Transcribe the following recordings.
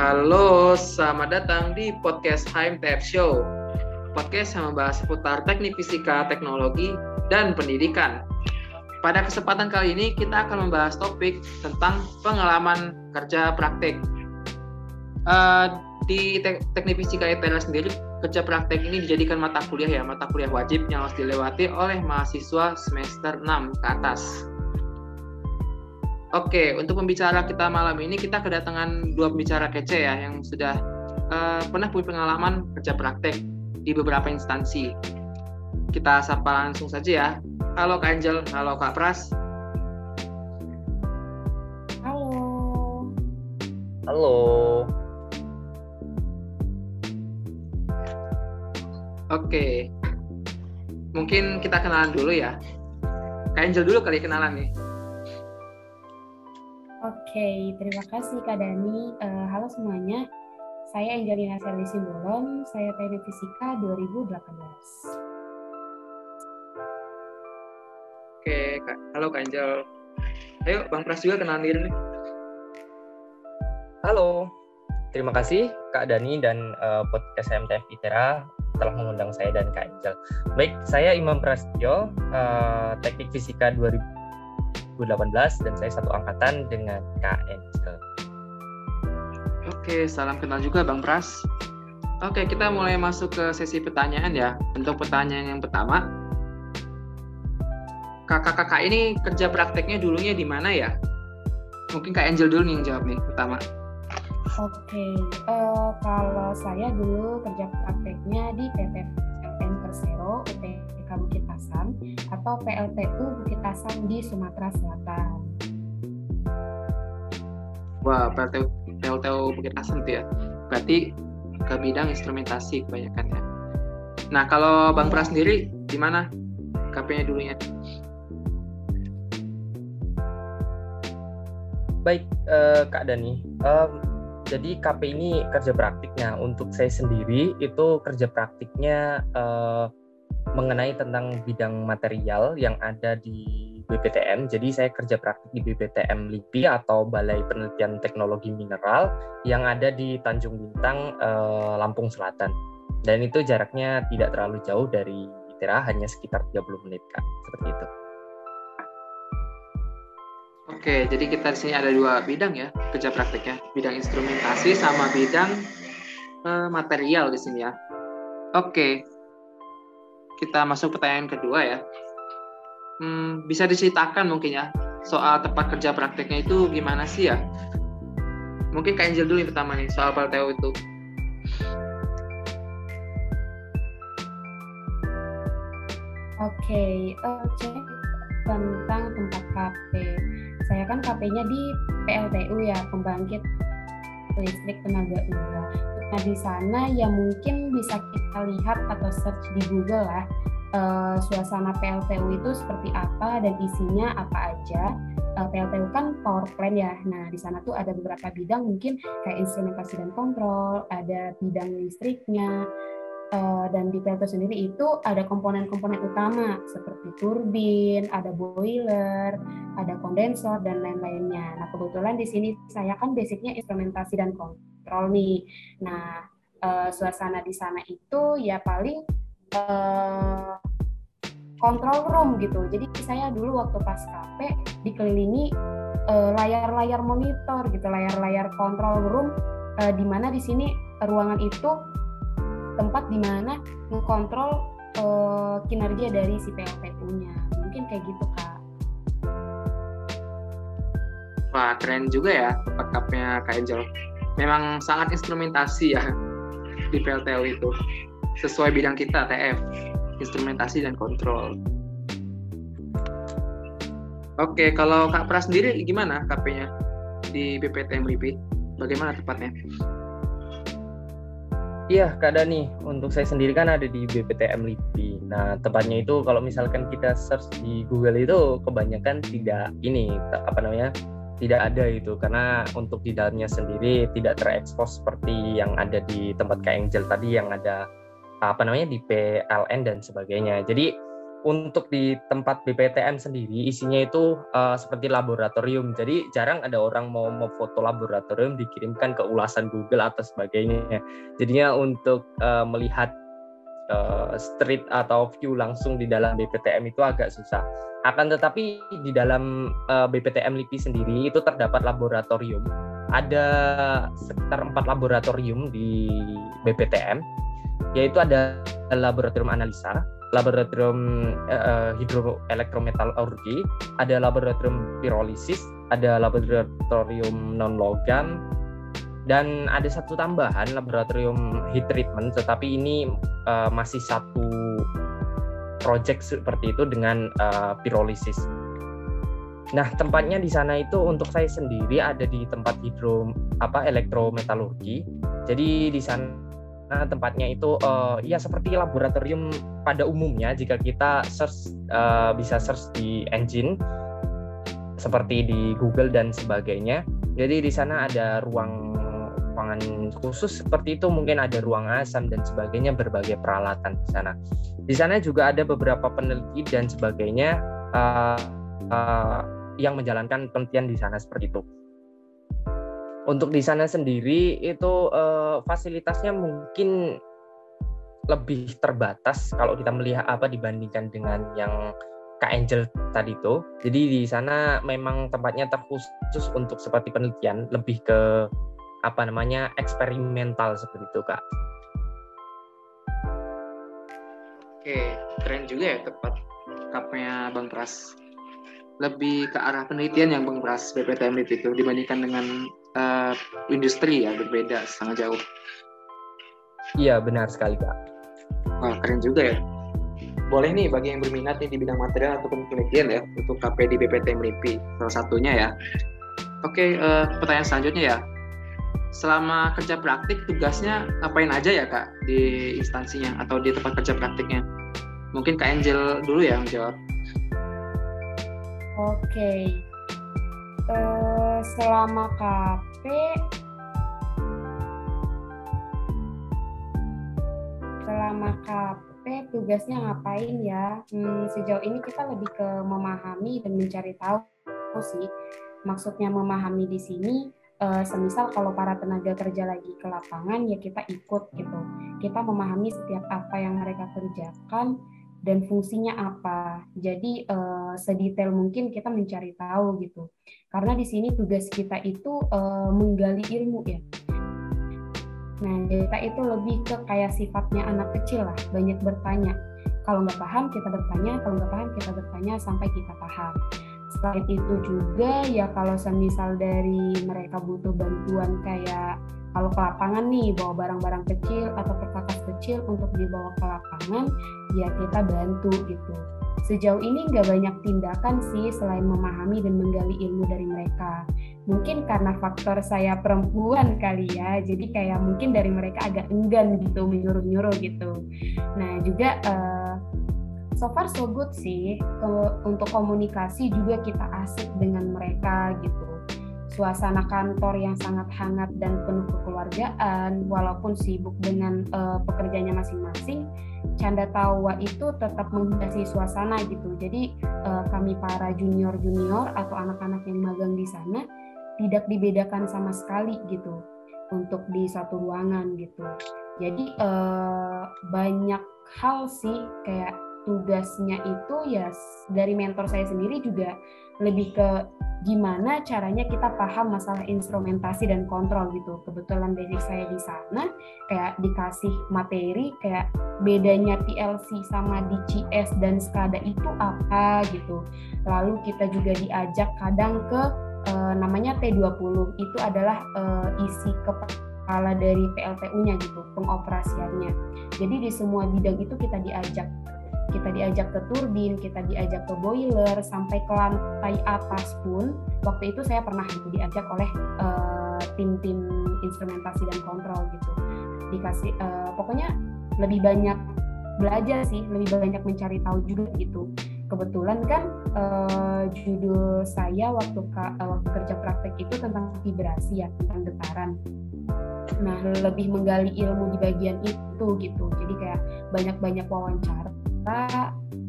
Halo, selamat datang di podcast Haim Tap Show. Podcast yang membahas seputar teknik fisika, teknologi, dan pendidikan. Pada kesempatan kali ini kita akan membahas topik tentang pengalaman kerja praktik. Uh, di tek teknik fisika ITERA sendiri, kerja praktek ini dijadikan mata kuliah ya, mata kuliah wajib yang harus dilewati oleh mahasiswa semester 6 ke atas. Oke, untuk pembicara kita malam ini kita kedatangan dua pembicara kece ya yang sudah uh, pernah punya pengalaman kerja praktek di beberapa instansi. Kita sapa langsung saja ya. Halo Kak Angel, halo Kak Pras. Halo. Halo. Oke. Mungkin kita kenalan dulu ya. Kak Angel dulu kali kenalan nih. Oke, terima kasih Kak Dani. Uh, halo semuanya, saya Angelina Sally Simbolon, saya Teknik Fisika 2018. Oke, Kak. halo Kak Angel. Ayo, Bang Pras juga kenalan diri nih. Halo, terima kasih Kak Dani dan uh, podcast MTF ITERA telah mengundang saya dan Kak Angel. Baik, saya Imam Prasetyo, uh, Teknik Fisika 2018 2018 dan saya satu angkatan dengan Kak Angel. Oke, salam kenal juga Bang Pras. Oke, kita mulai masuk ke sesi pertanyaan ya. Untuk pertanyaan yang pertama, kakak-kakak ini kerja prakteknya dulunya di mana ya? Mungkin Kak Angel dulu nih yang jawab nih pertama. Oke, uh, kalau saya dulu kerja prakteknya di PT PLN Persero UTK Bukit Asam atau PLTU Bukit Asam di Sumatera Selatan. Wah, PLTU, PLTU Bukit Asam itu ya. Berarti ke bidang instrumentasi kebanyakan ya. Nah, kalau Bang Pras sendiri di mana KP-nya dulunya? Baik, uh, Kak Dani. Um, jadi KP ini kerja praktiknya. Untuk saya sendiri itu kerja praktiknya uh, mengenai tentang bidang material yang ada di BPTM. Jadi saya kerja praktik di BPTM LIPI atau Balai Penelitian Teknologi Mineral yang ada di Tanjung Bintang, uh, Lampung Selatan. Dan itu jaraknya tidak terlalu jauh dari ITERA, hanya sekitar 30 menit, Kak. Seperti itu. Oke, jadi kita di sini ada dua bidang ya kerja prakteknya, bidang instrumentasi sama bidang uh, material di sini ya. Oke, kita masuk pertanyaan kedua ya. Hmm, bisa diceritakan mungkin ya soal tempat kerja prakteknya itu gimana sih ya? Mungkin Kak Angel dulu yang pertama nih soal Palteo itu. Oke, okay, uh, eh, tentang tempat KP saya kan KP-nya di PLTU ya, pembangkit listrik tenaga uap. Nah di sana ya mungkin bisa kita lihat atau search di Google lah uh, suasana PLTU itu seperti apa dan isinya apa aja. Uh, eh, PLTU kan power plant ya. Nah di sana tuh ada beberapa bidang mungkin kayak instrumentasi dan kontrol, ada bidang listriknya, dan di PLTU sendiri itu ada komponen-komponen utama seperti turbin, ada boiler, ada kondensor dan lain-lainnya. Nah kebetulan di sini saya kan basicnya instrumentasi dan kontrol nih. Nah uh, suasana di sana itu ya paling uh, control room gitu. Jadi saya dulu waktu pas KP dikelilingi layar-layar monitor gitu, layar-layar control room di mana di sini ruangan itu tempat di mana mengontrol uh, kinerja dari si PLTU-nya. Mungkin kayak gitu, Kak. Wah, keren juga ya tempat kapnya Kak Angel. Memang sangat instrumentasi ya di PLTU itu. Sesuai bidang kita, TF. Instrumentasi dan kontrol. Oke, kalau Kak Pras sendiri gimana KP-nya di BPTM LIPI? Bagaimana tepatnya? Iya, Kak Dani. Untuk saya sendiri kan ada di BPTM LIPI. Nah, tepatnya itu kalau misalkan kita search di Google itu kebanyakan tidak ini apa namanya? tidak ada itu karena untuk di dalamnya sendiri tidak terekspos seperti yang ada di tempat Kak Angel tadi yang ada apa namanya di PLN dan sebagainya. Jadi untuk di tempat BPTM sendiri isinya itu uh, seperti laboratorium. Jadi jarang ada orang mau memfoto laboratorium dikirimkan ke ulasan Google atau sebagainya. Jadinya untuk uh, melihat uh, street atau view langsung di dalam BPTM itu agak susah. Akan tetapi di dalam uh, BPTM LIPI sendiri itu terdapat laboratorium. Ada sekitar empat laboratorium di BPTM, yaitu ada laboratorium analisa, laboratorium uh, hidroelektrometalurgi, ada laboratorium pirolisis, ada laboratorium non logam, dan ada satu tambahan laboratorium heat treatment, tetapi ini uh, masih satu project seperti itu dengan uh, pirolisis. Nah, tempatnya di sana itu untuk saya sendiri ada di tempat hidro apa elektrometalurgi. Jadi di sana Nah, tempatnya itu uh, ya seperti laboratorium pada umumnya jika kita search uh, bisa search di engine seperti di Google dan sebagainya. Jadi di sana ada ruang ruangan khusus seperti itu, mungkin ada ruang asam dan sebagainya, berbagai peralatan di sana. Di sana juga ada beberapa peneliti dan sebagainya uh, uh, yang menjalankan penelitian di sana seperti itu untuk di sana sendiri itu uh, fasilitasnya mungkin lebih terbatas kalau kita melihat apa dibandingkan dengan yang Kak Angel tadi itu. Jadi di sana memang tempatnya terkhusus untuk seperti penelitian, lebih ke apa namanya eksperimental seperti itu Kak. Oke, keren juga ya tempat kapnya Bang Pras. Lebih ke arah penelitian yang Bang Pras BPTM itu dibandingkan dengan uh, industri ya berbeda sangat jauh. Iya benar sekali kak. Wah keren juga ya. Boleh nih bagi yang berminat nih di bidang material ataupun penelitian ya untuk KP di BPT MLIPI salah satunya ya. Oke uh, pertanyaan selanjutnya ya. Selama kerja praktik tugasnya ngapain aja ya kak di instansinya atau di tempat kerja praktiknya? Mungkin Kak Angel dulu ya yang jawab. Oke, okay. Eh, selama KP selama KP tugasnya ngapain ya? Hmm, sejauh ini kita lebih ke memahami dan mencari tahu sih. Maksudnya memahami di sini, uh, semisal kalau para tenaga kerja lagi ke lapangan ya kita ikut gitu. Kita memahami setiap apa yang mereka kerjakan dan fungsinya apa. Jadi uh, sedetail mungkin kita mencari tahu gitu. Karena di sini tugas kita itu uh, menggali ilmu ya. Nah, kita itu lebih ke kayak sifatnya anak kecil lah, banyak bertanya. Kalau nggak paham kita bertanya, kalau nggak paham kita bertanya sampai kita paham. Selain itu juga ya kalau semisal dari mereka butuh bantuan kayak kalau ke lapangan nih bawa barang-barang kecil atau perkakas kecil untuk dibawa ke lapangan ya kita bantu gitu sejauh ini nggak banyak tindakan sih selain memahami dan menggali ilmu dari mereka. Mungkin karena faktor saya perempuan kali ya jadi kayak mungkin dari mereka agak enggan gitu menyuruh-nyuruh gitu. Nah juga uh, so far so good sih untuk komunikasi juga kita asik dengan mereka gitu suasana kantor yang sangat hangat dan penuh kekeluargaan, walaupun sibuk dengan uh, pekerjaannya masing-masing, canda tawa itu tetap menghiasi suasana gitu. Jadi uh, kami para junior-junior atau anak-anak yang magang di sana tidak dibedakan sama sekali gitu untuk di satu ruangan gitu. Jadi uh, banyak hal sih kayak tugasnya itu ya dari mentor saya sendiri juga lebih ke gimana caranya kita paham masalah instrumentasi dan kontrol gitu. Kebetulan basic saya di sana kayak dikasih materi kayak bedanya PLC sama DCS dan SCADA itu apa gitu. Lalu kita juga diajak kadang ke e, namanya T20 itu adalah e, isi kepala dari PLTU-nya gitu, pengoperasiannya. Jadi di semua bidang itu kita diajak kita diajak ke turbin, kita diajak ke boiler, sampai ke lantai atas pun. Waktu itu saya pernah gitu diajak oleh uh, tim-tim instrumentasi dan kontrol gitu. Dikasih, uh, pokoknya lebih banyak belajar sih, lebih banyak mencari tahu juga gitu. Kebetulan kan uh, judul saya waktu ka, uh, waktu kerja praktek itu tentang vibrasi ya, tentang getaran. Nah, lebih menggali ilmu di bagian itu gitu. Jadi kayak banyak-banyak wawancara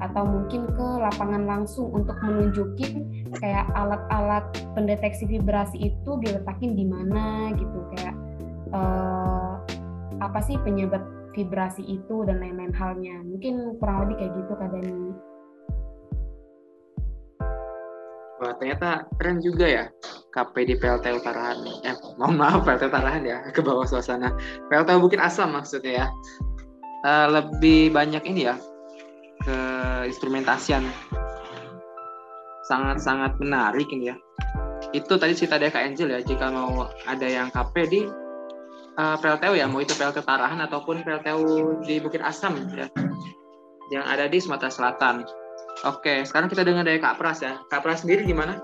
atau mungkin ke lapangan langsung untuk menunjukin kayak alat-alat pendeteksi vibrasi itu diletakin di mana gitu kayak uh, apa sih penyebab vibrasi itu dan lain-lain halnya mungkin kurang lebih kayak gitu kak Dani. Wah ternyata keren juga ya KP di PLT Utarahan. Eh, mohon maaf PLT Utarahan ya, ke bawah suasana. PLT Bukit Asam maksudnya ya. Uh, lebih banyak ini ya, ke instrumentasian. Sangat-sangat menarik ini ya. Itu tadi cerita dari Kak Angel ya jika mau ada yang KP di uh, PLTU ya mau itu PLTU Tarahan ataupun PLTU di Bukit Asam ya yang ada di Sumatera Selatan. Oke sekarang kita dengar dari Kak Pras ya. Kak Pras sendiri gimana?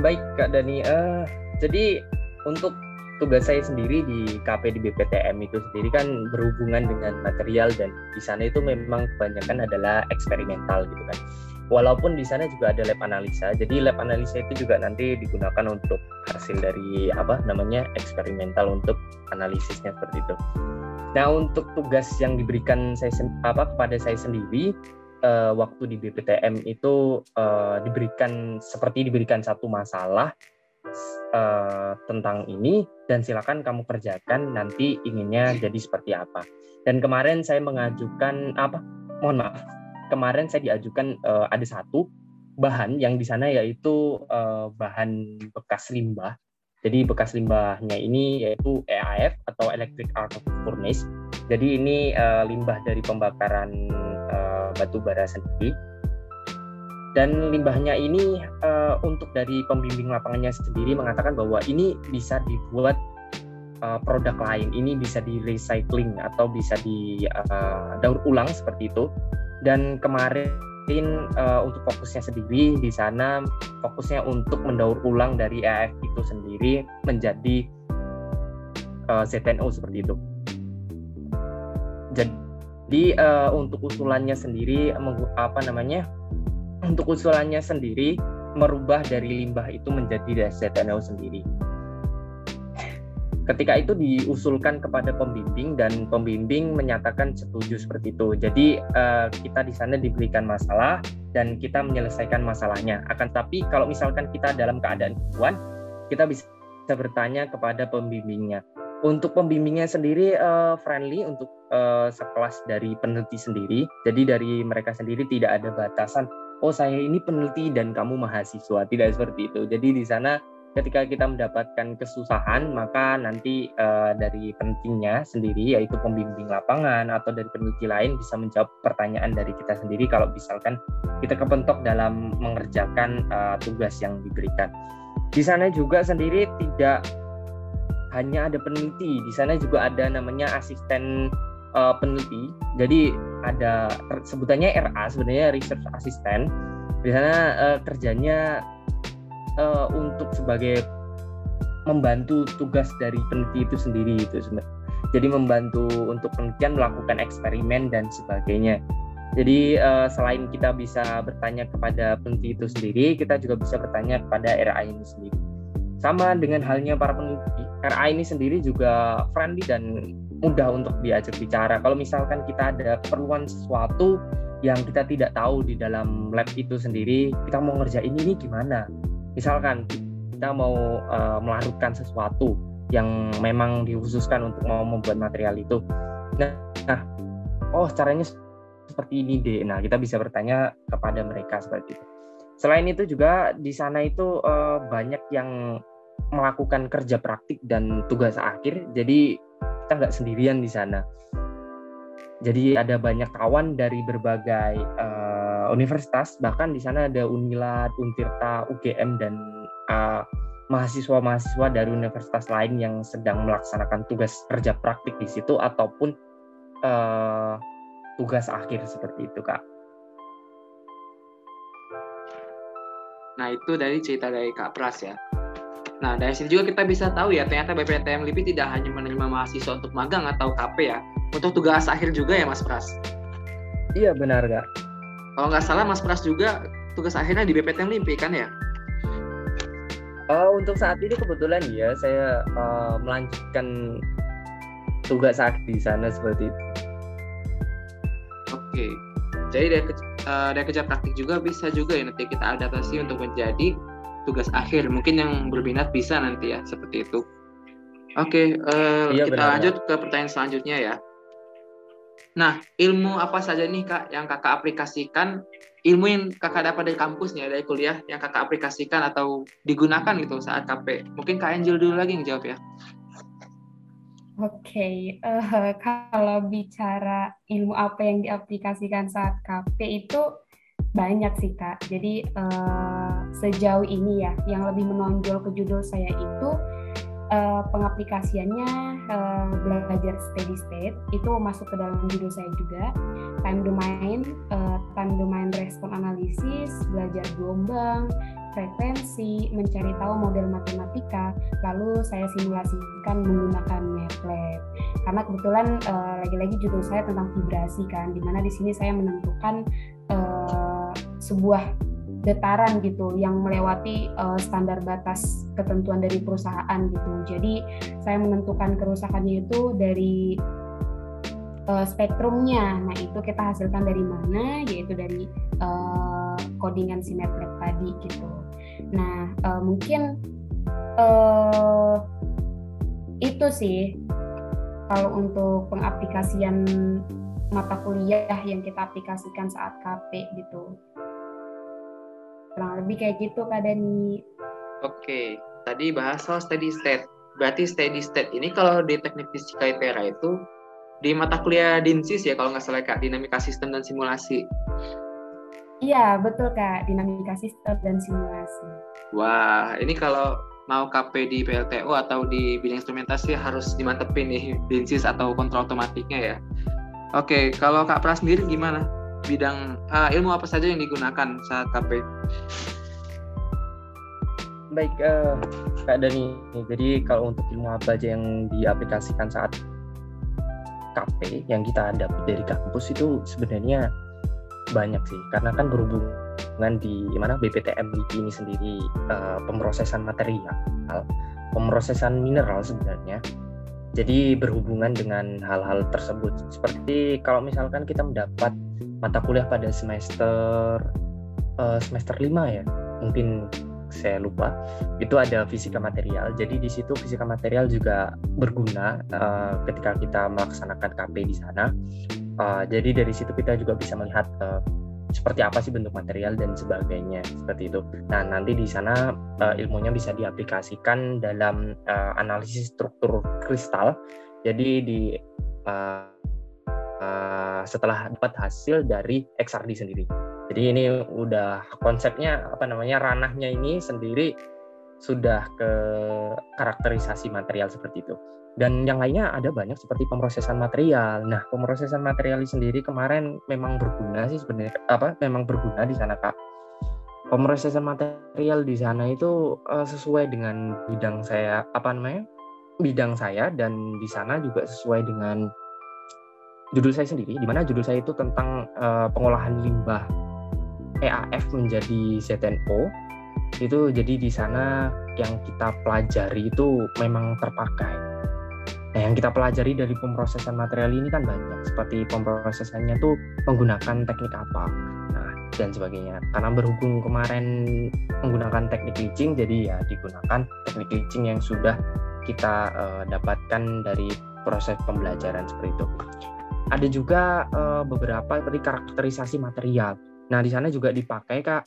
Baik Kak Dani. Uh, jadi untuk tugas saya sendiri di KP di BPTM itu sendiri kan berhubungan dengan material dan di sana itu memang kebanyakan adalah eksperimental gitu kan. Walaupun di sana juga ada lab analisa, jadi lab analisa itu juga nanti digunakan untuk hasil dari apa namanya eksperimental untuk analisisnya seperti itu. Nah untuk tugas yang diberikan saya apa kepada saya sendiri uh, waktu di BPTM itu uh, diberikan seperti diberikan satu masalah uh, tentang ini dan silakan kamu kerjakan nanti inginnya jadi seperti apa. Dan kemarin saya mengajukan apa? Mohon maaf. Kemarin saya diajukan uh, ada satu bahan yang di sana yaitu uh, bahan bekas limbah. Jadi bekas limbahnya ini yaitu EAF atau Electric Arc Furnace. Jadi ini uh, limbah dari pembakaran uh, batu bara sendiri dan limbahnya ini uh, untuk dari pembimbing lapangannya sendiri mengatakan bahwa ini bisa dibuat uh, produk lain. Ini bisa di recycling atau bisa di uh, daur ulang seperti itu. Dan kemarin uh, untuk fokusnya sendiri di sana fokusnya untuk mendaur ulang dari AF itu sendiri menjadi uh, ZNO seperti itu. Jadi uh, untuk usulannya sendiri apa namanya untuk usulannya sendiri merubah dari limbah itu menjadi ZNO sendiri. Ketika itu diusulkan kepada pembimbing dan pembimbing menyatakan setuju seperti itu. Jadi uh, kita di sana diberikan masalah dan kita menyelesaikan masalahnya. Akan tapi kalau misalkan kita dalam keadaan kuat, kita bisa bertanya kepada pembimbingnya. Untuk pembimbingnya sendiri uh, friendly untuk uh, sekelas dari peneliti sendiri. Jadi dari mereka sendiri tidak ada batasan oh saya ini peneliti dan kamu mahasiswa. Tidak seperti itu. Jadi di sana ketika kita mendapatkan kesusahan maka nanti uh, dari penelitinya sendiri yaitu pembimbing lapangan atau dari peneliti lain bisa menjawab pertanyaan dari kita sendiri kalau misalkan kita kepentok dalam mengerjakan uh, tugas yang diberikan. Di sana juga sendiri tidak hanya ada peneliti. Di sana juga ada namanya asisten uh, peneliti. Jadi ada sebutannya RA sebenarnya research assistant. Di sana uh, kerjanya uh, untuk sebagai membantu tugas dari peneliti itu sendiri itu sebenarnya. Jadi membantu untuk penelitian melakukan eksperimen dan sebagainya. Jadi uh, selain kita bisa bertanya kepada peneliti itu sendiri, kita juga bisa bertanya kepada RA ini sendiri. Sama dengan halnya para peneliti, RA ini sendiri juga friendly dan mudah untuk diajak bicara. Kalau misalkan kita ada keperluan sesuatu yang kita tidak tahu di dalam lab itu sendiri, kita mau ngerjain ini gimana? Misalkan kita mau uh, melarutkan sesuatu yang memang dikhususkan untuk mau membuat material itu. Nah, nah, oh caranya seperti ini deh. Nah, kita bisa bertanya kepada mereka seperti itu. Selain itu juga di sana itu uh, banyak yang melakukan kerja praktik dan tugas akhir. Jadi kita nggak sendirian di sana. Jadi ada banyak kawan dari berbagai uh, universitas, bahkan di sana ada Unilad, Untirta, UGM dan eh, mahasiswa-mahasiswa dari universitas lain yang sedang melaksanakan tugas kerja praktik di situ ataupun uh, tugas akhir seperti itu, Kak. Nah, itu dari cerita dari Kak Pras ya. Nah, dari sini juga kita bisa tahu ya, ternyata BPTM LIPI tidak hanya menerima mahasiswa untuk magang atau KP ya, untuk tugas akhir juga ya Mas Pras? Iya, benar Kak. Kalau nggak salah Mas Pras juga tugas akhirnya di BPTM LIPI kan ya? Uh, untuk saat ini kebetulan ya, saya uh, melanjutkan tugas akhir di sana seperti itu. Oke, jadi dari, uh, dari kerja praktik juga bisa juga ya nanti kita adaptasi untuk menjadi tugas akhir. Mungkin yang berminat bisa nanti ya seperti itu. Oke, uh, iya, kita benar, lanjut ke pertanyaan selanjutnya ya. Nah, ilmu apa saja nih kak yang kakak aplikasikan? Ilmu yang kakak dapat dari kampus nih, dari kuliah yang kakak aplikasikan atau digunakan gitu saat KP. Mungkin kak Angel dulu lagi yang jawab ya. Oke, okay. uh, eh, kalau bicara ilmu apa yang diaplikasikan saat KP itu banyak sih kak. Jadi uh, sejauh ini ya, yang lebih menonjol ke judul saya itu uh, pengaplikasiannya uh, belajar steady state. Itu masuk ke dalam judul saya juga. Time domain uh, time domain respon analisis belajar gelombang frekuensi mencari tahu model matematika. Lalu saya simulasikan menggunakan MATLAB. Karena kebetulan uh, lagi-lagi judul saya tentang vibrasi kan di mana di sini saya menentukan uh, sebuah getaran gitu yang melewati uh, standar batas ketentuan dari perusahaan gitu. Jadi saya menentukan kerusakannya itu dari uh, spektrumnya. Nah itu kita hasilkan dari mana? Yaitu dari uh, codingan simetrik tadi gitu. Nah uh, mungkin uh, itu sih kalau untuk pengaplikasian mata kuliah yang kita aplikasikan saat KP gitu kurang lebih kayak gitu Kak Dani. Oke, tadi bahas soal steady state. Berarti steady state ini kalau di teknik fisika ITERA itu di mata kuliah DINSIS ya kalau nggak salah Kak, dinamika sistem dan simulasi. Iya, betul Kak, dinamika sistem dan simulasi. Wah, ini kalau mau KP di PLTU atau di bidang instrumentasi harus dimantepin nih DINSIS atau kontrol otomatiknya ya. Oke, kalau Kak Pras sendiri gimana? Bidang uh, ilmu apa saja yang digunakan saat KP? Baik, uh, Kak Dani. Jadi kalau untuk ilmu apa aja yang diaplikasikan saat KP yang kita dapat dari kampus itu sebenarnya banyak sih, karena kan berhubungan di mana BPTM ini sendiri uh, pemrosesan material, pemrosesan mineral sebenarnya jadi berhubungan dengan hal-hal tersebut. Seperti kalau misalkan kita mendapat mata kuliah pada semester uh, semester 5 ya, mungkin saya lupa. Itu ada fisika material. Jadi di situ fisika material juga berguna uh, ketika kita melaksanakan KP di sana. Uh, jadi dari situ kita juga bisa melihat uh, seperti apa sih bentuk material dan sebagainya seperti itu. Nah nanti di sana uh, ilmunya bisa diaplikasikan dalam uh, analisis struktur kristal. Jadi di uh, setelah dapat hasil dari XRD sendiri. Jadi ini udah konsepnya apa namanya ranahnya ini sendiri sudah ke karakterisasi material seperti itu dan yang lainnya ada banyak seperti pemrosesan material. Nah, pemrosesan material sendiri kemarin memang berguna sih sebenarnya apa memang berguna di sana Kak. Pemrosesan material di sana itu uh, sesuai dengan bidang saya apa namanya? bidang saya dan di sana juga sesuai dengan judul saya sendiri di mana judul saya itu tentang uh, pengolahan limbah EAF menjadi ZNO itu jadi di sana yang kita pelajari itu memang terpakai Nah, yang kita pelajari dari pemrosesan material ini kan banyak, seperti pemrosesannya tuh menggunakan teknik apa, nah, dan sebagainya. Karena berhubung kemarin menggunakan teknik leaching, jadi ya digunakan teknik leaching yang sudah kita uh, dapatkan dari proses pembelajaran seperti itu. Ada juga uh, beberapa seperti karakterisasi material. Nah, di sana juga dipakai kak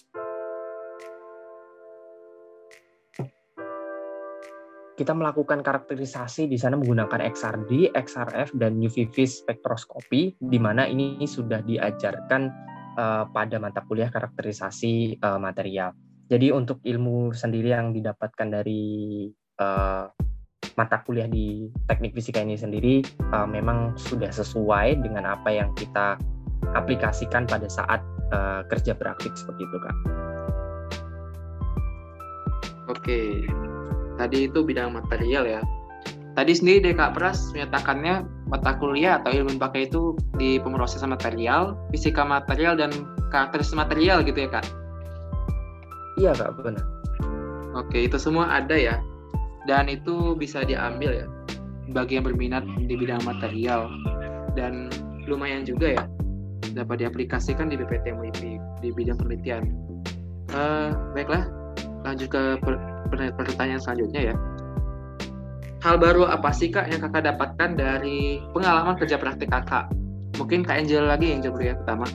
kita melakukan karakterisasi di sana menggunakan XRD, XRF, dan UV spektroskopi, di mana ini sudah diajarkan uh, pada mata kuliah karakterisasi uh, material. Jadi untuk ilmu sendiri yang didapatkan dari uh, mata kuliah di teknik fisika ini sendiri uh, memang sudah sesuai dengan apa yang kita aplikasikan pada saat uh, kerja praktik seperti itu, kak. Oke, tadi itu bidang material ya. Tadi sendiri dari Kak Pras menyatakannya mata kuliah atau ilmu pakai itu di pemrosesan material, fisika material, dan karakteristik material gitu ya Kak? Iya Kak, benar. Oke, itu semua ada ya. Dan itu bisa diambil ya bagi yang berminat di bidang material dan lumayan juga ya dapat diaplikasikan di BPT MUIP di bidang penelitian. Uh, baiklah, lanjut ke per pertanyaan selanjutnya ya. Hal baru apa sih kak yang kakak dapatkan dari pengalaman kerja praktik kakak? Mungkin kak Angel lagi yang jawab ya pertama.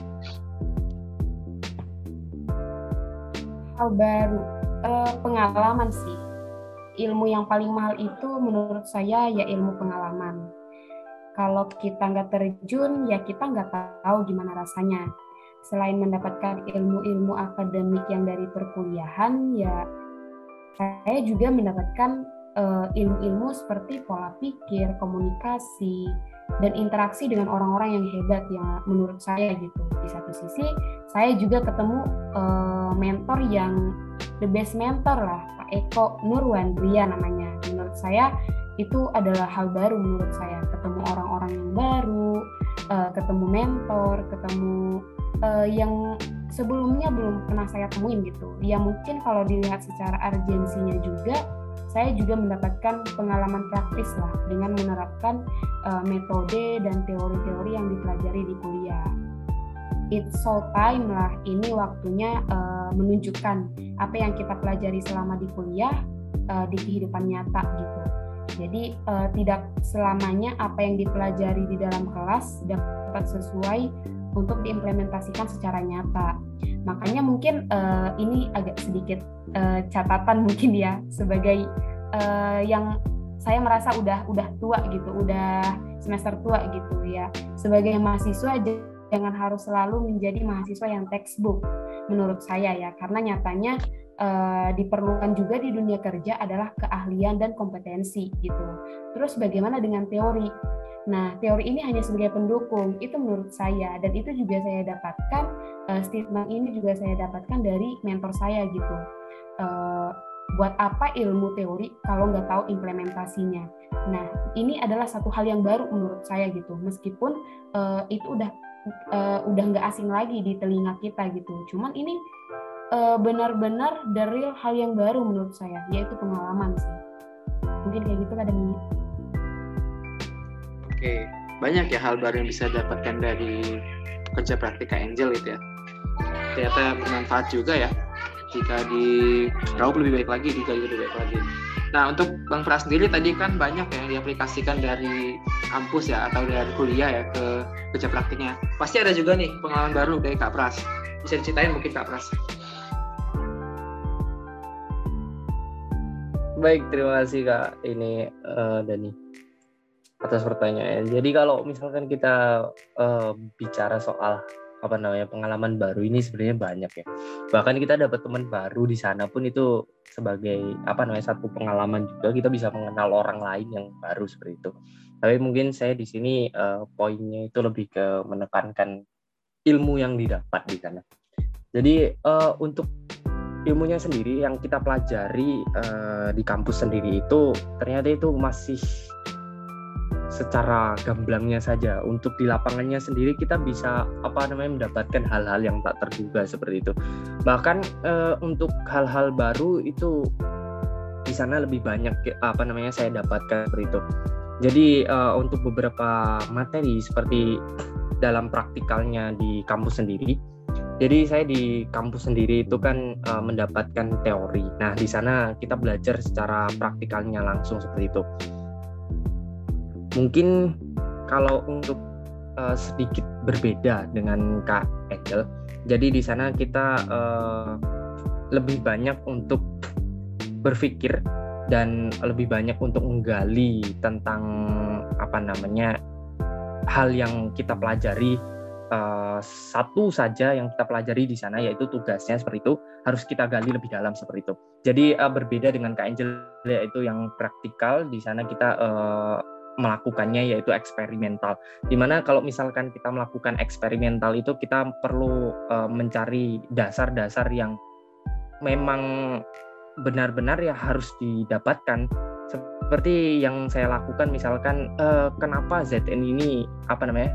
Hal baru, uh, pengalaman sih. Ilmu yang paling mahal itu menurut saya ya ilmu pengalaman. Kalau kita nggak terjun ya kita nggak tahu gimana rasanya. Selain mendapatkan ilmu-ilmu akademik yang dari perkuliahan ya saya juga mendapatkan uh, ilmu-ilmu seperti pola pikir komunikasi dan interaksi dengan orang-orang yang hebat yang menurut saya gitu. Di satu sisi saya juga ketemu uh, mentor yang the best mentor lah Pak Eko Nurwandria namanya. Menurut saya itu adalah hal baru menurut saya. Ketemu orang-orang yang baru uh, ketemu mentor ketemu uh, yang sebelumnya belum pernah saya temuin gitu. Ya mungkin kalau dilihat secara urgensinya juga saya juga mendapatkan pengalaman praktis lah dengan menerapkan uh, metode dan teori-teori yang dipelajari di kuliah it's so time lah ini waktunya uh, menunjukkan apa yang kita pelajari selama di kuliah uh, di kehidupan nyata gitu jadi uh, tidak selamanya apa yang dipelajari di dalam kelas dapat sesuai untuk diimplementasikan secara nyata. Makanya mungkin uh, ini agak sedikit uh, catatan mungkin ya sebagai uh, yang saya merasa udah udah tua gitu, udah semester tua gitu ya. Sebagai mahasiswa jangan harus selalu menjadi mahasiswa yang textbook menurut saya ya, karena nyatanya uh, diperlukan juga di dunia kerja adalah keahlian dan kompetensi gitu. Terus bagaimana dengan teori? Nah, teori ini hanya sebagai pendukung, itu menurut saya, dan itu juga saya dapatkan, uh, statement ini juga saya dapatkan dari mentor saya gitu. Uh, buat apa ilmu teori kalau nggak tahu implementasinya? Nah, ini adalah satu hal yang baru menurut saya gitu, meskipun uh, itu udah uh, udah nggak asing lagi di telinga kita gitu. Cuman ini uh, benar-benar dari hal yang baru menurut saya, yaitu pengalaman sih. Mungkin kayak gitu kadang ini. Oke, banyak ya hal baru yang bisa dapatkan dari kerja praktik Angel itu ya. Ternyata bermanfaat juga ya jika di Raup lebih baik lagi, Gayo lebih baik lagi. Nah, untuk Bang Pras sendiri tadi kan banyak yang diaplikasikan dari kampus ya atau dari kuliah ya ke kerja praktiknya. Pasti ada juga nih pengalaman baru dari Kak Pras. Bisa diceritain mungkin Kak Pras. Baik, terima kasih Kak ini uh, Dani atas pertanyaan. Jadi kalau misalkan kita uh, bicara soal apa namanya pengalaman baru ini sebenarnya banyak ya. Bahkan kita dapat teman baru di sana pun itu sebagai apa namanya satu pengalaman juga kita bisa mengenal orang lain yang baru seperti itu. Tapi mungkin saya di sini uh, poinnya itu lebih ke menekankan ilmu yang didapat di sana. Jadi uh, untuk ilmunya sendiri yang kita pelajari uh, di kampus sendiri itu ternyata itu masih secara gamblangnya saja. Untuk di lapangannya sendiri kita bisa apa namanya mendapatkan hal-hal yang tak terduga seperti itu. Bahkan uh, untuk hal-hal baru itu di sana lebih banyak apa namanya saya dapatkan seperti itu. Jadi uh, untuk beberapa materi seperti dalam praktikalnya di kampus sendiri jadi saya di kampus sendiri itu kan uh, mendapatkan teori. Nah, di sana kita belajar secara praktikalnya langsung seperti itu. Mungkin kalau untuk uh, sedikit berbeda dengan Kak Angel. Jadi di sana kita uh, lebih banyak untuk berpikir dan lebih banyak untuk menggali tentang apa namanya hal yang kita pelajari uh, satu saja yang kita pelajari di sana yaitu tugasnya seperti itu harus kita gali lebih dalam seperti itu. Jadi uh, berbeda dengan Kak Angel yaitu yang praktikal di sana kita uh, melakukannya yaitu eksperimental. Di mana kalau misalkan kita melakukan eksperimental itu kita perlu uh, mencari dasar-dasar yang memang benar-benar ya harus didapatkan seperti yang saya lakukan misalkan uh, kenapa ZN ini apa namanya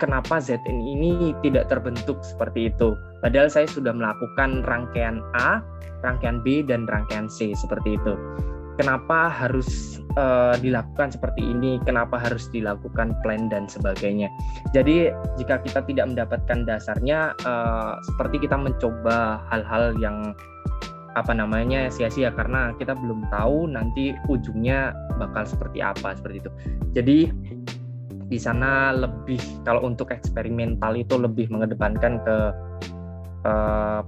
kenapa ZN ini tidak terbentuk seperti itu. Padahal saya sudah melakukan rangkaian A, rangkaian B, dan rangkaian C seperti itu. kenapa harus uh, dilakukan seperti ini, kenapa harus dilakukan plan dan sebagainya. Jadi jika kita tidak mendapatkan dasarnya, uh, seperti kita mencoba hal-hal yang apa namanya sia-sia karena kita belum tahu nanti ujungnya bakal seperti apa seperti itu. Jadi di sana lebih kalau untuk eksperimental itu lebih mengedepankan ke uh,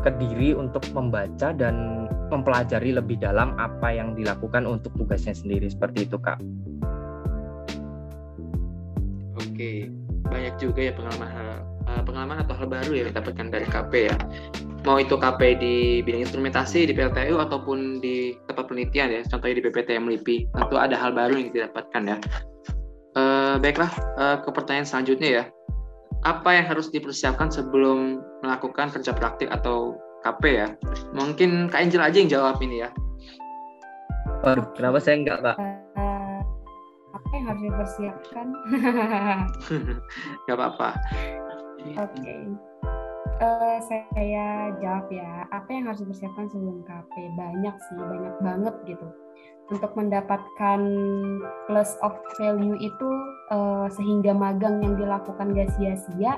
ke diri untuk membaca dan mempelajari lebih dalam apa yang dilakukan untuk tugasnya sendiri seperti itu kak. Oke, banyak juga ya pengalaman eh, pengalaman atau hal baru yang didapatkan dari KP ya. Mau itu KP di bidang instrumentasi di PLTU ataupun di tempat penelitian ya, contohnya di PPTM LIPI, tentu ada hal baru yang didapatkan ya. Uh, baiklah, uh, ke pertanyaan selanjutnya ya apa yang harus dipersiapkan sebelum melakukan kerja praktik atau KP ya? Mungkin Kak Angel aja yang jawab ini ya. Waduh, kenapa saya enggak, Kak? Uh, apa yang harus dipersiapkan? Gak apa-apa. Oke. Okay. Uh, eh, saya jawab ya. Apa yang harus dipersiapkan sebelum KP? Banyak sih, banyak banget gitu untuk mendapatkan plus of value itu uh, sehingga magang yang dilakukan gak sia-sia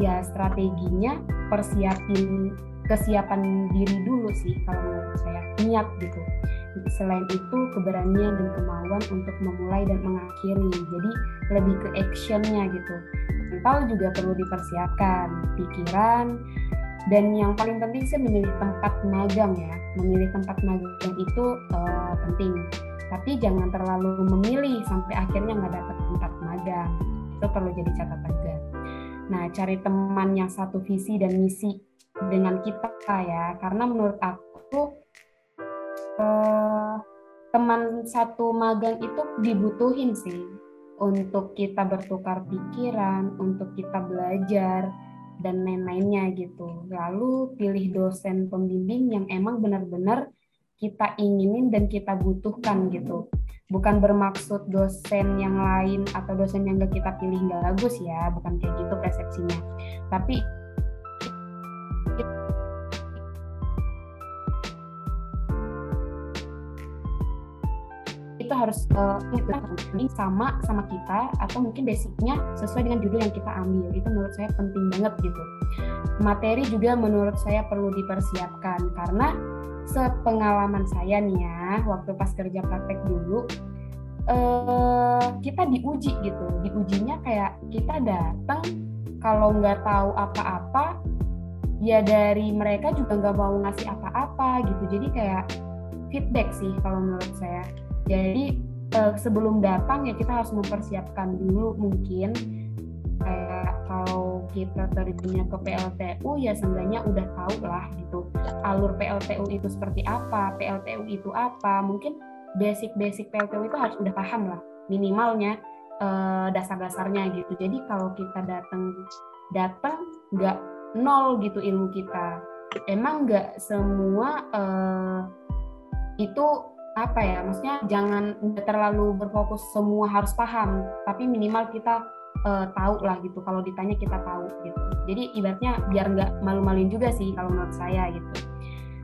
ya strateginya persiapin kesiapan diri dulu sih kalau menurut saya niat gitu. Selain itu keberanian dan kemauan untuk memulai dan mengakhiri jadi lebih ke actionnya gitu. Mental juga perlu dipersiapkan pikiran dan yang paling penting sih memilih tempat magang ya. Memilih tempat magang itu uh, penting. Tapi jangan terlalu memilih sampai akhirnya nggak dapat magang itu perlu jadi catatan juga nah cari teman yang satu visi dan misi dengan kita ya karena menurut aku uh, teman satu magang itu dibutuhin sih untuk kita bertukar pikiran untuk kita belajar dan lain-lainnya gitu. Lalu pilih dosen pembimbing yang emang benar-benar kita inginin dan kita butuhkan gitu. Bukan bermaksud dosen yang lain atau dosen yang gak kita pilih nggak bagus ya, bukan kayak gitu persepsinya. Tapi itu harus uh, sama sama kita atau mungkin basicnya sesuai dengan judul yang kita ambil itu menurut saya penting banget gitu materi juga menurut saya perlu dipersiapkan karena sepengalaman saya nih ya waktu pas kerja praktek dulu uh, kita diuji gitu. Diujinya kayak kita datang kalau nggak tahu apa-apa ya dari mereka juga nggak mau ngasih apa-apa gitu. Jadi kayak feedback sih kalau menurut saya. Jadi uh, sebelum datang ya kita harus mempersiapkan dulu mungkin kayak kita terjunnya ke PLTU ya seenggaknya udah tahu lah gitu alur PLTU itu seperti apa, PLTU itu apa, mungkin basic-basic PLTU itu harus udah paham lah minimalnya uh, dasar-dasarnya gitu. Jadi kalau kita datang datang nggak nol gitu ilmu kita, emang nggak semua uh, itu apa ya maksudnya jangan terlalu berfokus semua harus paham tapi minimal kita uh, tahu lah gitu kalau ditanya kita tahu gitu. Jadi ibaratnya biar nggak malu-maluin juga sih kalau menurut saya gitu.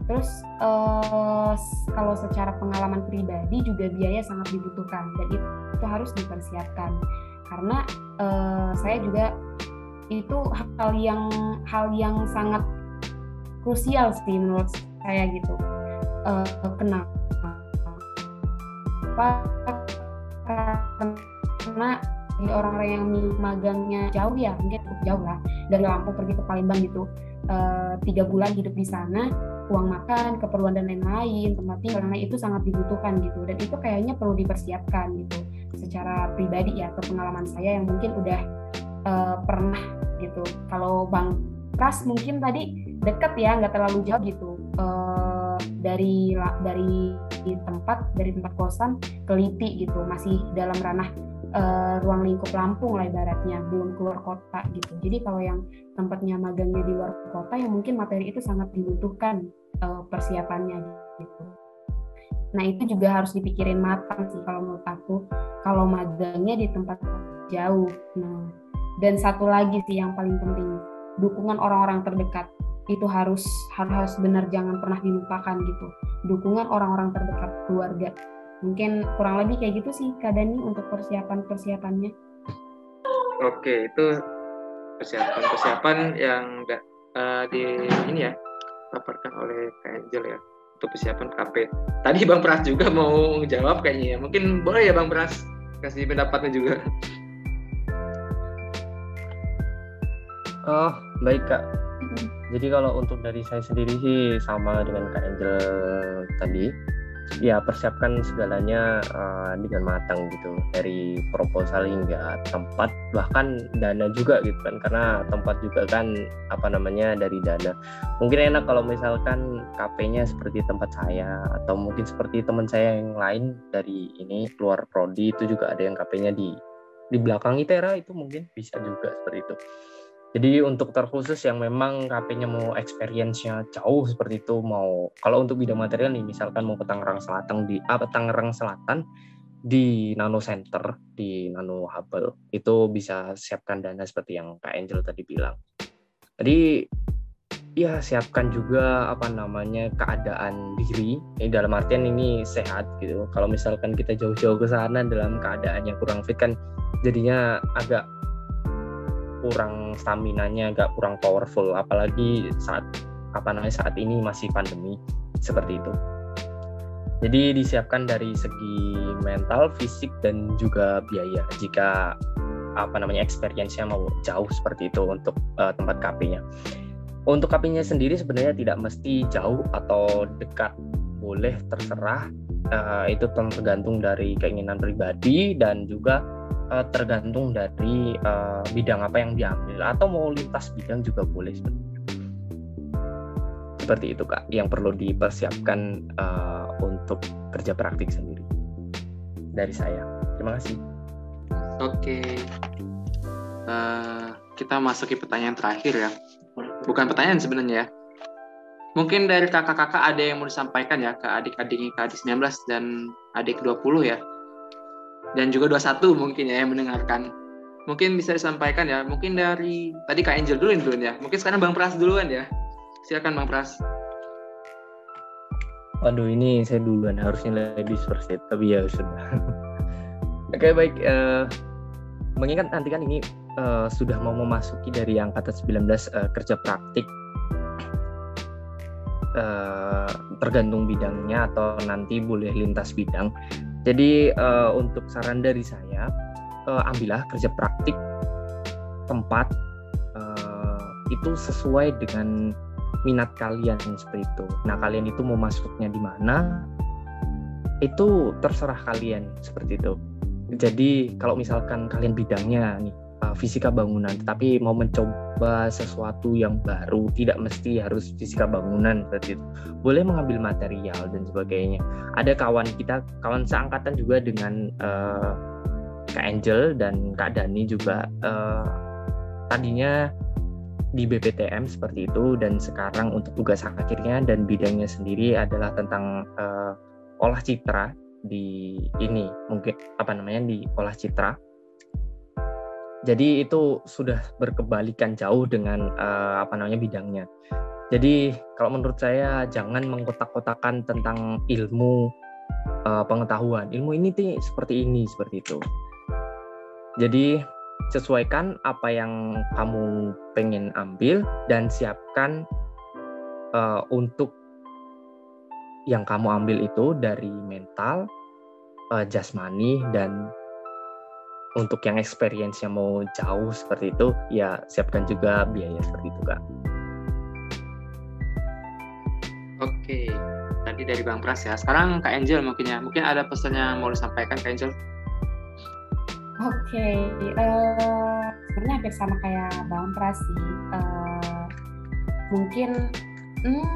Terus uh, kalau secara pengalaman pribadi juga biaya sangat dibutuhkan dan itu, harus dipersiapkan. Karena uh, saya juga itu hal yang hal yang sangat krusial sih menurut saya gitu. Uh, kenapa? Karena bagi orang-orang yang magangnya jauh ya mungkin cukup jauh lah dari Lampung pergi ke Palembang gitu. Uh, tiga bulan hidup di sana uang makan keperluan dan lain-lain tempat tinggal karena itu sangat dibutuhkan gitu. Dan itu kayaknya perlu dipersiapkan gitu secara pribadi ya ke pengalaman saya yang mungkin udah uh, pernah gitu. Kalau bang Pras mungkin tadi deket ya nggak terlalu jauh gitu. Uh, dari dari tempat dari tempat kosan ke Lipi gitu masih dalam ranah uh, ruang lingkup Lampung lah ibaratnya belum keluar kota gitu. Jadi kalau yang tempatnya magangnya di luar kota yang mungkin materi itu sangat dibutuhkan uh, persiapannya gitu. Nah itu juga harus dipikirin matang sih kalau menurut aku kalau magangnya di tempat jauh. Nah dan satu lagi sih yang paling penting dukungan orang-orang terdekat itu harus harus benar jangan pernah dilupakan gitu. Dukungan orang-orang terdekat keluarga mungkin kurang lebih kayak gitu sih Kak Dani untuk persiapan persiapannya oke itu persiapan persiapan yang uh, di ini ya paparkan oleh Kak Angel ya untuk persiapan KP tadi Bang Pras juga mau jawab kayaknya ya mungkin boleh ya Bang Pras kasih pendapatnya juga. Oh, baik Kak. Jadi kalau untuk dari saya sendiri sih sama dengan Kak Angel tadi, ya persiapkan segalanya uh, dengan matang gitu dari proposal hingga tempat bahkan dana juga gitu kan karena tempat juga kan apa namanya dari dana. Mungkin enak kalau misalkan KP-nya seperti tempat saya atau mungkin seperti teman saya yang lain dari ini keluar prodi itu juga ada yang KP-nya di di belakang ITERA itu mungkin bisa juga seperti itu jadi untuk terkhusus yang memang KP-nya mau experience-nya jauh seperti itu, mau kalau untuk bidang material nih, misalkan mau ke Tangerang Selatan di apa Tangerang Selatan di Nano Center di Nano Hubble itu bisa siapkan dana seperti yang Kak Angel tadi bilang. Jadi ya siapkan juga apa namanya keadaan diri ini dalam artian ini sehat gitu. Kalau misalkan kita jauh-jauh ke sana dalam keadaan yang kurang fit kan jadinya agak kurang stamina-nya agak kurang powerful apalagi saat apa namanya saat ini masih pandemi seperti itu. Jadi disiapkan dari segi mental, fisik dan juga biaya jika apa namanya experience-nya mau jauh seperti itu untuk uh, tempat KP-nya. Untuk KP-nya sendiri sebenarnya tidak mesti jauh atau dekat, boleh terserah. Uh, itu tergantung dari keinginan pribadi dan juga uh, tergantung dari uh, bidang apa yang diambil atau mau lintas bidang juga boleh seperti itu. Seperti itu kak, yang perlu dipersiapkan uh, untuk kerja praktik sendiri dari saya. Terima kasih. Oke, uh, kita masuki pertanyaan terakhir ya. Bukan pertanyaan sebenarnya ya. Mungkin dari kakak-kakak ada yang mau disampaikan ya ke adik-adiknya ke adik 19 dan adik 20 ya dan juga 21 mungkin ya yang mendengarkan. Mungkin bisa disampaikan ya, mungkin dari tadi Kak Angel dulu dulu ya. Mungkin sekarang Bang Pras duluan ya. Silakan Bang Pras. Waduh ini saya duluan harusnya lebih seperti tapi ya sudah. Oke baik, uh, mengingat nanti kan ini uh, sudah mau memasuki dari angkatan 19 uh, kerja praktik uh, tergantung bidangnya atau nanti boleh lintas bidang. Jadi uh, untuk saran dari saya, uh, ambillah kerja praktik tempat uh, itu sesuai dengan minat kalian seperti itu. Nah kalian itu mau masuknya di mana? Itu terserah kalian seperti itu. Jadi kalau misalkan kalian bidangnya nih uh, fisika bangunan, tapi mau mencoba sesuatu yang baru, tidak mesti harus fisika bangunan seperti itu. Boleh mengambil material dan sebagainya. Ada kawan kita, kawan seangkatan juga dengan uh, Kak Angel dan Kak Dani juga uh, tadinya di BPTM seperti itu dan sekarang untuk tugas akhirnya dan bidangnya sendiri adalah tentang uh, olah citra di ini mungkin apa namanya di olah citra jadi itu sudah berkebalikan jauh dengan uh, apa namanya bidangnya. Jadi kalau menurut saya jangan mengkotak-kotakan tentang ilmu uh, pengetahuan. Ilmu ini seperti ini, seperti itu. Jadi sesuaikan apa yang kamu pengen ambil dan siapkan uh, untuk yang kamu ambil itu dari mental, uh, jasmani dan untuk yang experience yang mau jauh seperti itu ya siapkan juga biaya seperti itu kak. Oke, tadi dari Bang Pras ya. Sekarang Kak Angel mungkin ya. Mungkin ada pesan yang mau disampaikan Kak Angel. Oke, uh, sebenarnya hampir sama kayak Bang Pras sih. Uh, mungkin hmm,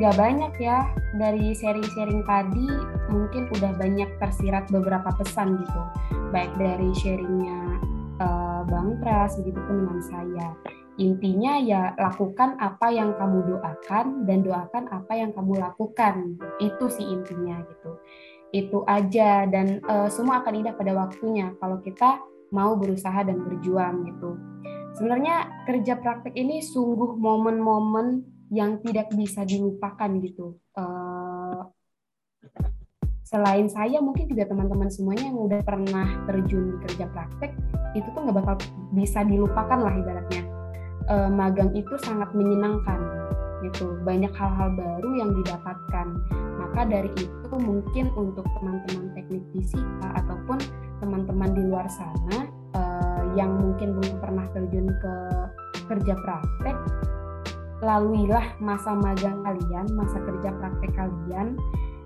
nggak banyak ya dari sharing-sharing tadi mungkin udah banyak tersirat beberapa pesan gitu baik dari sharingnya uh, Bang Pras begitu pun dengan saya. Intinya ya lakukan apa yang kamu doakan dan doakan apa yang kamu lakukan. Itu sih intinya gitu. Itu aja dan uh, semua akan indah pada waktunya kalau kita mau berusaha dan berjuang gitu. sebenarnya kerja praktek ini sungguh momen-momen yang tidak bisa dilupakan gitu. Uh, selain saya mungkin juga teman-teman semuanya yang udah pernah terjun di kerja praktek itu tuh nggak bakal bisa dilupakan lah ibaratnya. Uh, magang itu sangat menyenangkan gitu. Banyak hal-hal baru yang didapatkan. Maka dari itu mungkin untuk teman-teman teknik fisika ataupun teman-teman di luar sana uh, yang mungkin belum pernah terjun ke kerja praktek, laluilah masa magang kalian, masa kerja praktek kalian,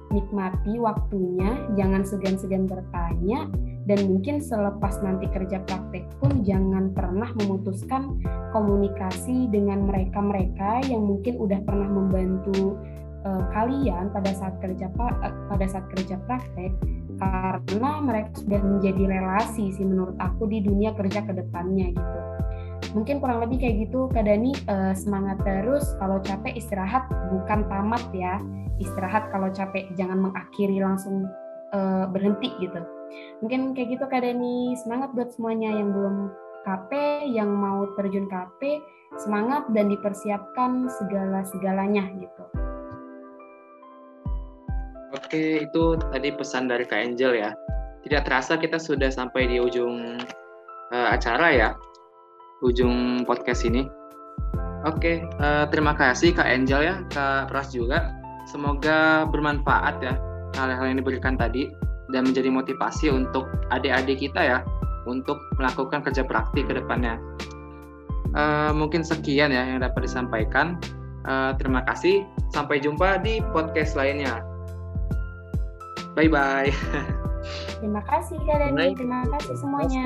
nikmati waktunya, jangan segan-segan bertanya, dan mungkin selepas nanti kerja praktek pun jangan pernah memutuskan komunikasi dengan mereka-mereka yang mungkin udah pernah membantu uh, kalian pada saat kerja uh, pada saat kerja praktek. Karena mereka sudah menjadi relasi sih menurut aku di dunia kerja ke depannya gitu mungkin kurang lebih kayak gitu Kak Dani. Uh, semangat terus. Kalau capek istirahat. Bukan tamat ya. Istirahat kalau capek. Jangan mengakhiri langsung uh, berhenti gitu. Mungkin kayak gitu Kak Dani. Semangat buat semuanya. Yang belum KP yang mau terjun KP semangat dan dipersiapkan segala-segalanya gitu. Oke, itu tadi pesan dari Kak Angel ya. Tidak terasa kita sudah sampai di ujung uh, acara ya, ujung podcast ini. Oke, uh, terima kasih Kak Angel ya, Kak Pras juga. Semoga bermanfaat ya hal-hal yang diberikan tadi dan menjadi motivasi untuk adik-adik kita ya untuk melakukan kerja praktik ke depannya. Uh, mungkin sekian ya yang dapat disampaikan. Uh, terima kasih. Sampai jumpa di podcast lainnya. Bye bye. Terima kasih Kak Dani. Terima kasih semuanya.